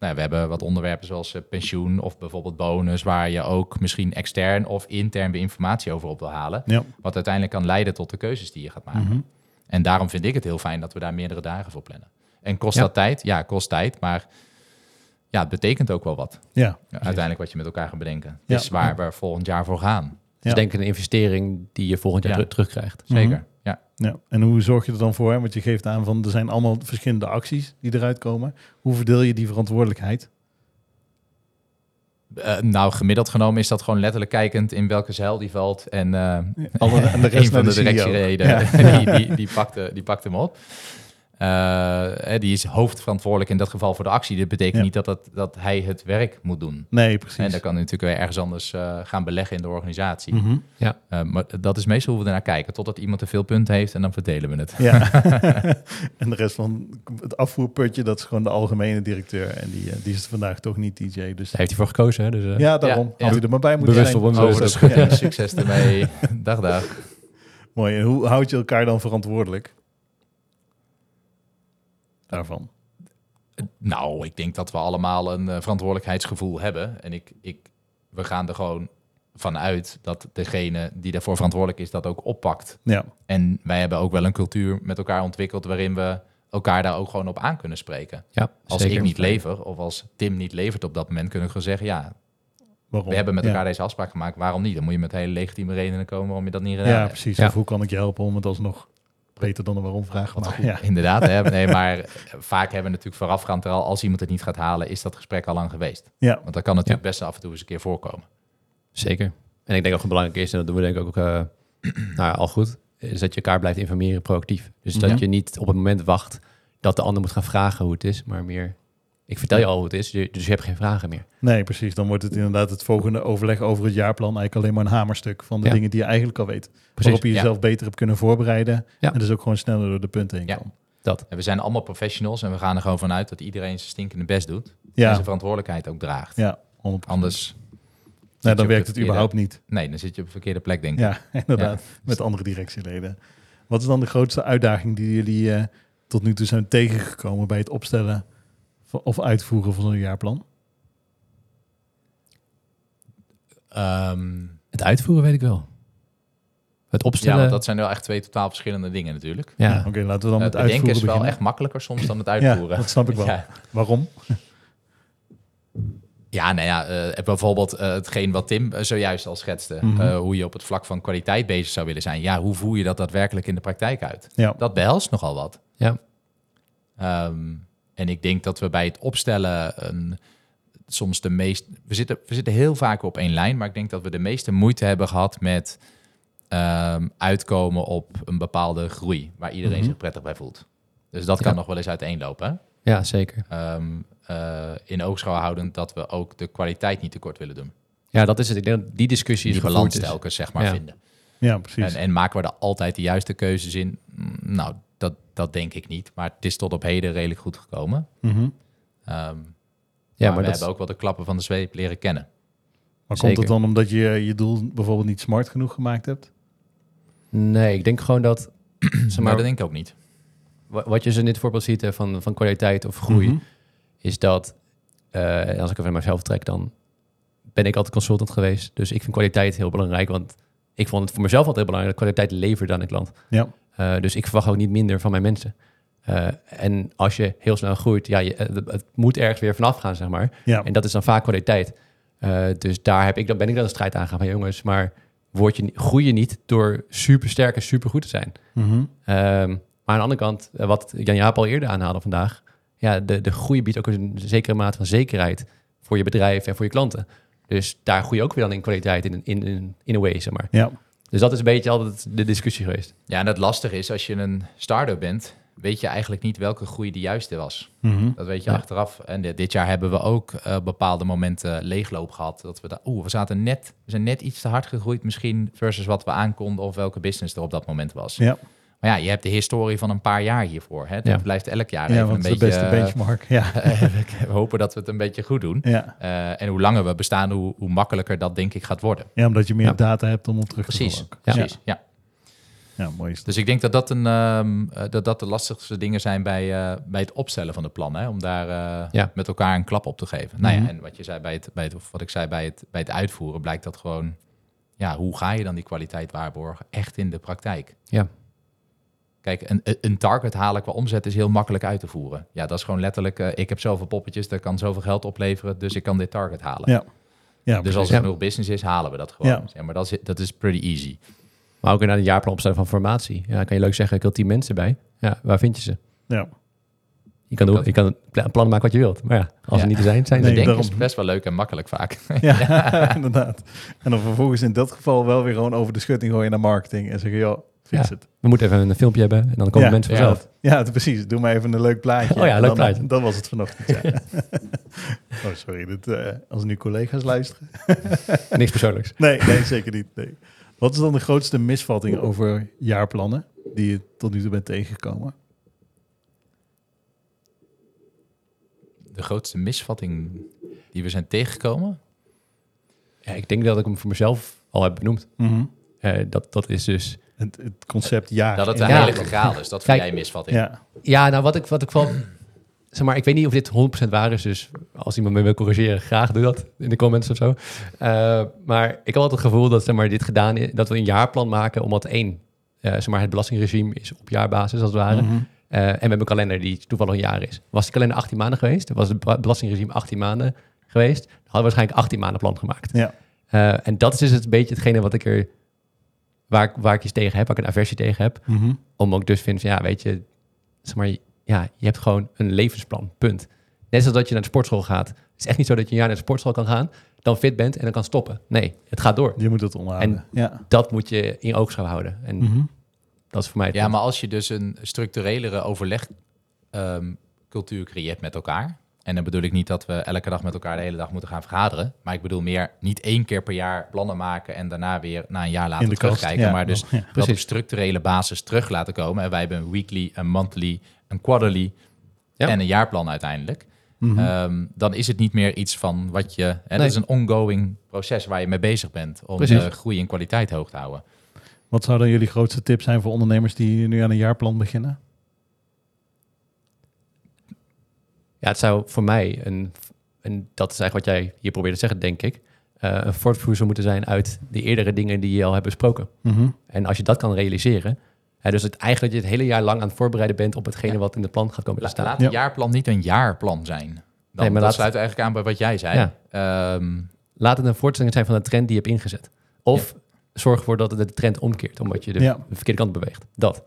A: Nou, we hebben wat onderwerpen zoals eh, pensioen of bijvoorbeeld bonus... waar je ook misschien extern of intern weer informatie over op wil halen.
C: ja.
A: Wat uiteindelijk kan leiden tot de keuzes die je gaat maken.
C: Mhm.
A: En daarom vind ik het heel fijn dat we daar meerdere dagen voor plannen. En kost
B: Ja.
A: dat tijd? Ja, kost tijd. Maar ja, het betekent ook wel wat.
C: ja,
A: uiteindelijk wat je met elkaar gaat bedenken. Is waar we volgend jaar voor gaan.
B: dus denk een investering die je volgend jaar
A: Ja.
B: teru- terugkrijgt.
C: Mhm.
A: Ja.
C: Ja, en hoe zorg je er dan voor? Hè? Want je geeft aan van er zijn allemaal verschillende acties die eruit komen. Hoe verdeel je die verantwoordelijkheid?
A: Eh, nou, gemiddeld genomen is dat gewoon letterlijk kijkend in welke zeil die valt. En, eh
C: Alle- en de rest
A: een van de
C: de CEO.
A: directieleden, die, die, die, pakte, die pakte hem op. Eh, die is hoofdverantwoordelijk in dat geval voor de actie. Dit betekent
C: Ja.
A: niet dat, het, dat hij het werk moet doen.
C: Nee, precies.
A: En dan kan hij natuurlijk weer ergens anders eh, gaan beleggen in de organisatie.
C: Mhm.
A: Eh, maar dat is meestal hoe we ernaar kijken. Totdat iemand te veel punten heeft en dan verdelen we het.
C: Ja. en de rest van het afvoerputje, dat is gewoon de algemene directeur. En die, die is vandaag toch niet DJ. Dus
B: Daar heeft hij voor gekozen. Hè? Dus, eh,
C: ja, daarom
A: Ja,
C: had
A: ja.
C: u er maar bij moeten
B: Bewust
C: zijn.
B: op onbewust.
A: Schutting, succes ermee. dag, dag.
C: Mooi. En hoe houd je elkaar dan verantwoordelijk? Daarvan.
A: Nou, ik denk dat we allemaal een eh, verantwoordelijkheidsgevoel hebben. En ik, ik, we gaan er gewoon vanuit dat degene die daarvoor verantwoordelijk is, dat ook oppakt.
C: Ja,
A: En wij hebben ook wel een cultuur met elkaar ontwikkeld waarin we elkaar daar ook gewoon op aan kunnen spreken.
B: ja,
A: Als
B: zeker.
A: ik niet lever of als Tim niet levert op dat moment, kunnen we gewoon zeggen, ja,
C: waarom?
A: we hebben met
C: Ja.
A: elkaar deze afspraak gemaakt. Waarom niet? Dan moet je met hele legitieme redenen komen waarom je dat niet gedaan
C: Ja,
A: hebt.
C: precies.
B: Ja.
C: Of hoe kan ik je helpen om het alsnog beter dan een waarom vraag.
A: Wat
C: Maar,
A: goed,
C: ja.
A: Inderdaad, hè? Nee, maar eh, vaak hebben we natuurlijk voorafgaand er al, als iemand het niet gaat halen, is dat gesprek al lang geweest.
C: Ja.
A: Want dat kan natuurlijk best af en toe eens een keer voorkomen.
B: Zeker. En ik denk ook belangrijk is, en dat doen we denk ik ook eh, nou ja, al goed, is dat je elkaar blijft informeren proactief. Dus dat
A: Ja.
B: je niet op het moment wacht dat de ander moet gaan vragen hoe het is, maar meer, ik vertel je al hoe het is, dus je hebt geen vragen meer.
C: Nee, precies. Dan wordt het inderdaad het volgende overleg over het jaarplan eigenlijk alleen maar een hamerstuk van de
B: Ja.
C: dingen die je eigenlijk al weet.
B: Precies,
C: Waarop je
A: ja.
C: jezelf beter hebt kunnen voorbereiden.
B: Ja.
C: En dus ook gewoon sneller door de punten heen
A: Ja.
C: kan.
B: dat.
A: En we zijn allemaal professionals en we gaan er gewoon vanuit dat iedereen zijn stinkende best doet. En
C: Ja,
A: zijn verantwoordelijkheid ook draagt.
C: ja 100%.
A: Anders,
C: Nee, dan werkt het
A: verkeerde-
C: überhaupt niet.
A: nee, dan zit je op de verkeerde plek, denk ik.
C: Ja, inderdaad. Met andere directieleden. Wat is dan de grootste uitdaging die jullie eh, tot nu toe zijn tegengekomen bij het opstellen of uitvoeren van zo'n jaarplan?
A: Ehm,
B: Het uitvoeren weet ik wel. Het
A: ja,
B: opstellen,
A: want dat zijn wel echt twee totaal verschillende dingen natuurlijk.
B: ja.
C: Oké, laten we dan
A: Uh,
C: met
A: bedenken
C: uitvoeren
A: is wel echt makkelijker soms dan het
C: ja,
A: uitvoeren.
C: dat snap ik wel.
A: Ja.
C: Waarom?
A: Ja, nou ja, eh, bijvoorbeeld eh, hetgeen wat Tim eh, zojuist al schetste.
C: Mhm.
A: eh, hoe je op het vlak van kwaliteit bezig zou willen zijn. Ja, hoe voer je dat daadwerkelijk in de praktijk uit?
C: Ja,
A: Dat behelst nogal wat.
B: Ja.
A: Ehm, en ik denk dat we bij het opstellen een, soms de meest... We zitten, we zitten heel vaak op één lijn, maar ik denk dat we de meeste moeite hebben gehad met ehm, uitkomen op een bepaalde groei, waar iedereen
C: Mhm.
A: zich prettig bij voelt. Dus dat kan nog wel eens uiteenlopen. Hè?
B: ja, zeker.
A: Ehm, eh, in oogschouw houdend dat we ook de kwaliteit niet tekort willen doen.
B: Ja, dat is het. Ik denk dat die discussie is
A: Die
B: gevoerd
A: balans
B: is.
A: telkens zeg maar
B: Ja.
A: vinden.
C: ja precies.
A: En, en maken we er altijd de juiste keuzes in? Mm, Nou, dat, dat denk ik niet. Maar het is tot op heden redelijk goed gekomen.
C: Mhm.
A: Ehm,
B: Ja,
A: maar,
B: maar
A: we
B: dat
A: hebben ook wel de klappen van de zweep leren kennen.
C: Maar
B: Zeker.
C: komt het dan omdat je je doel bijvoorbeeld niet smart genoeg gemaakt hebt?
B: Nee, ik denk gewoon dat, zeg
A: Maar
B: maar,
A: dat denk ik ook niet.
B: wa- wat je zo in dit voorbeeld ziet hè, van, van kwaliteit of groei,
C: Mhm.
B: is dat, eh, als ik even naar mezelf trek, dan ben ik altijd consultant geweest. Dus ik vind kwaliteit heel belangrijk, want ik vond het voor mezelf altijd heel belangrijk dat kwaliteit levert aan de klant.
C: Ja.
B: Eh, dus ik verwacht ook niet minder van mijn mensen. Eh, en als je heel snel groeit, ja, je, het, moet ergens weer vanaf gaan, zeg maar.
C: Ja,
B: En dat is dan vaak kwaliteit. Eh, dus daar heb ik, dan ben ik dan de strijd aangaan van jongens, maar word je, groei je niet door super sterk en super goed te zijn.
C: Mhm.
B: Ehm, maar aan de andere kant, eh, wat Jan Jaap al eerder aanhaalde vandaag, ja, de, de groei biedt ook een zekere mate van zekerheid voor je bedrijf en voor je klanten. Dus daar groei je ook weer dan in kwaliteit in, in, in, in a way, zeg maar.
C: ja.
B: Dus dat is een beetje altijd de discussie geweest.
A: Ja, en het lastige is, als je een start-up bent, weet je eigenlijk niet welke groei de juiste was.
C: Mhm.
A: Dat weet je
B: Ja.
A: achteraf. En dit, dit jaar hebben we ook eh, bepaalde momenten leegloop gehad. Dat we da- oeh, we zaten net, we zijn net iets te hard gegroeid misschien versus wat we aankonden of welke business er op dat moment was.
C: Ja.
A: Maar ja, je hebt de historie van een paar jaar hiervoor. Hè? Het
B: Ja.
A: blijft elk jaar
C: ja,
A: even een
C: is de
A: beetje.
C: beste benchmark. Ja,
A: we hopen dat we het een beetje goed doen.
C: ja.
A: Eh, en hoe langer we bestaan, hoe, hoe makkelijker dat denk ik gaat worden.
C: ja, omdat je meer data hebt om op terug te
A: Precies, precies. Ja.
C: Ja, mooi.
A: Dus ik denk dat dat, een, ehm, eh, dat, dat de lastigste dingen zijn bij, eh, bij het opstellen van de plannen. Hè? Om daar eh,
B: Ja.
A: met elkaar een klap op te geven. Nou
C: Mhm.
A: ja, en wat je zei bij het, bij het, of wat ik zei bij het, bij het uitvoeren, blijkt dat gewoon. Ja, hoe ga je dan die kwaliteit waarborgen echt in de praktijk?
B: Ja.
A: Kijk, een, een target halen qua omzet is heel makkelijk uit te voeren. Ja, dat is gewoon letterlijk, eh, ik heb zoveel poppetjes, dat kan zoveel geld opleveren, dus ik kan dit target halen.
C: Ja. Ja,
A: dus als er genoeg business is, halen we dat gewoon.
C: Ja.
A: Ja. maar dat is, dat is pretty easy.
B: Maar ook naar een jaarplan opstellen van formatie. Ja, kan je leuk zeggen, ik wil tien mensen bij. Ja, waar vind je ze?
C: Ja.
B: Je kan, doen, je kan pla- plannen maken wat je wilt. Maar ja, als
A: Ja.
B: ze niet er zijn, zijn ze
C: Nee.
A: Denken
C: daarom.
A: is best wel leuk en makkelijk vaak.
C: Ja, inderdaad. En dan vervolgens in dat geval wel weer gewoon over de schutting gooien naar marketing en zeggen, joh, fix
B: Ja.
C: het.
B: We moeten even een filmpje hebben en dan komen
C: Ja,
B: mensen
A: ja.
B: vanzelf.
C: Ja, het- precies. Doe maar even een leuk plaatje.
B: Oh ja, leuk
C: dan,
B: plaatje.
C: Dat was het vanochtend, ja. oh, sorry. Dit, eh, als nu collega's luisteren.
B: Niks persoonlijks.
C: Nee, nee, zeker niet. Nee. Wat is dan de grootste misvatting over jaarplannen die je tot nu toe bent tegengekomen?
A: De grootste misvatting die we zijn tegengekomen.
B: Ja, ik denk dat ik hem voor mezelf al heb benoemd. Eh, dat, dat is dus...
C: het, het concept jaar.
A: Dat het
B: Ja.
A: heilige graal is. Dat vind
B: Kijk,
A: jij misvatting.
C: Ja,
B: Ja, nou wat ik, wat ik van... Zeg maar, ik weet niet of dit 100% waar is, dus als iemand me wil corrigeren, graag doe dat in de comments of zo. Eh, maar ik heb altijd het gevoel dat zeg maar, dit gedaan is, dat we een jaarplan maken, omdat één, eh, zeg maar, het belastingregime is op jaarbasis als het ware.
C: Mhm.
B: Eh, en we hebben een kalender die toevallig een jaar is. Was die kalender 18 maanden geweest, was het be- belastingregime 18 maanden geweest, dan hadden we waarschijnlijk 18 maanden plan gemaakt.
C: ja.
B: Eh, en dat is dus het beetje hetgene wat ik er waar, ik- waar ik iets tegen heb, waar ik een aversie tegen heb.
C: Mhm.
B: Om ook dus vinden van, ja, weet je, zeg maar, ja, je hebt gewoon een levensplan, punt. Net zoals dat je naar de sportschool gaat. Het is echt niet zo dat je een jaar naar de sportschool kan gaan, dan fit bent en dan kan stoppen. Nee, het gaat door.
C: Je moet het onderhouden.
B: En-
C: ja.
B: Dat moet je in oogschouw houden. En
C: Mhm.
B: dat is voor mij het
A: Ja,
B: punt.
A: maar als je dus een structurelere overlegcultuur creëert met elkaar. En dan bedoel ik niet dat we elke dag met elkaar de hele dag moeten gaan vergaderen. Maar ik bedoel meer niet één keer per jaar plannen maken en daarna weer na een jaar later
C: In de kast.
A: terugkijken.
C: Ja,
A: maar dus
C: ja.
A: dat op structurele basis terug laten komen. En wij hebben een weekly, een monthly, een quarterly
B: Ja.
A: en een jaarplan uiteindelijk.
C: Mhm.
A: Ehm, dan is het niet meer iets van wat je... Hè,
B: Nee.
A: Dat is een ongoing proces waar je mee bezig bent om
B: Precies.
A: de groei en kwaliteit hoog te houden.
C: Wat zou dan jullie grootste tip zijn voor ondernemers die nu aan een jaarplan beginnen?
B: Ja, het zou voor mij, een, en dat is eigenlijk wat jij hier probeert te zeggen, denk ik, eh, een voortvloeisel moeten zijn uit de eerdere dingen die je al hebt besproken.
C: Mhm.
B: En als je dat kan realiseren, hè, dus het, eigenlijk dat je het hele jaar lang aan het voorbereiden bent op hetgene
A: Ja.
B: wat in het plan gaat komen te
A: La-
B: staan.
A: laat het
C: Ja.
A: jaarplan niet een jaarplan zijn. Dan,
B: Nee, maar
A: dat
B: laat-
A: sluit eigenlijk aan bij wat jij zei.
B: Ja.
A: Ehm,
B: Laat het een voortzetting zijn van de trend die je hebt ingezet. Of zorg ervoor dat het de trend omkeert, omdat je de,
C: Ja.
B: de verkeerde kant beweegt. Dat.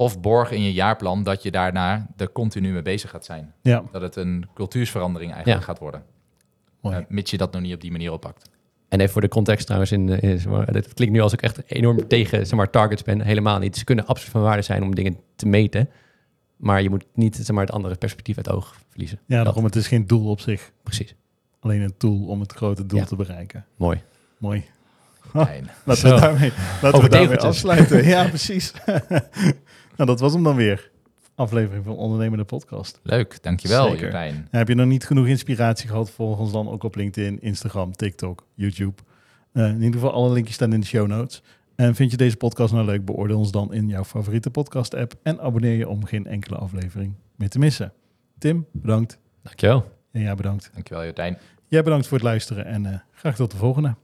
A: Of borg in je jaarplan dat je daarna er continu mee bezig gaat zijn.
C: Ja,
A: Dat het een cultuursverandering eigenlijk
B: Ja.
A: gaat worden.
C: mooi.
A: Eh, mits je dat nog niet op die manier oppakt.
B: En even voor de context trouwens, in, eh, in, het klinkt nu als ik echt enorm tegen zeg maar, targets ben. Helemaal niet. Ze kunnen absoluut van waarde zijn om dingen te meten. Maar je moet niet zeg maar, het andere perspectief uit het oog verliezen.
C: ja,
B: Dat-
C: daarom het is geen doel op zich.
B: Precies.
C: Alleen een tool om het grote doel
B: Ja.
C: te bereiken.
B: Mooi.
C: Mooi.
A: Fijn.
C: Laten we daarmee, laten we daarmee afsluiten. Ja, precies. nou, dat was hem dan weer. Aflevering van Ondernemende Podcast.
A: Leuk, dankjewel
C: Zeker. Heb je nog niet genoeg inspiratie gehad? Volg ons dan ook op LinkedIn, Instagram, TikTok, YouTube. Eh, in ieder geval alle linkjes staan in de show notes. En vind je deze podcast nou leuk? Beoordeel ons dan in jouw favoriete podcast app. En abonneer je om geen enkele aflevering meer te missen. Tim, bedankt.
B: Dankjewel.
C: En jij bedankt.
A: Dankjewel Jurtijn.
C: Jij bedankt voor het luisteren en eh, graag tot de volgende.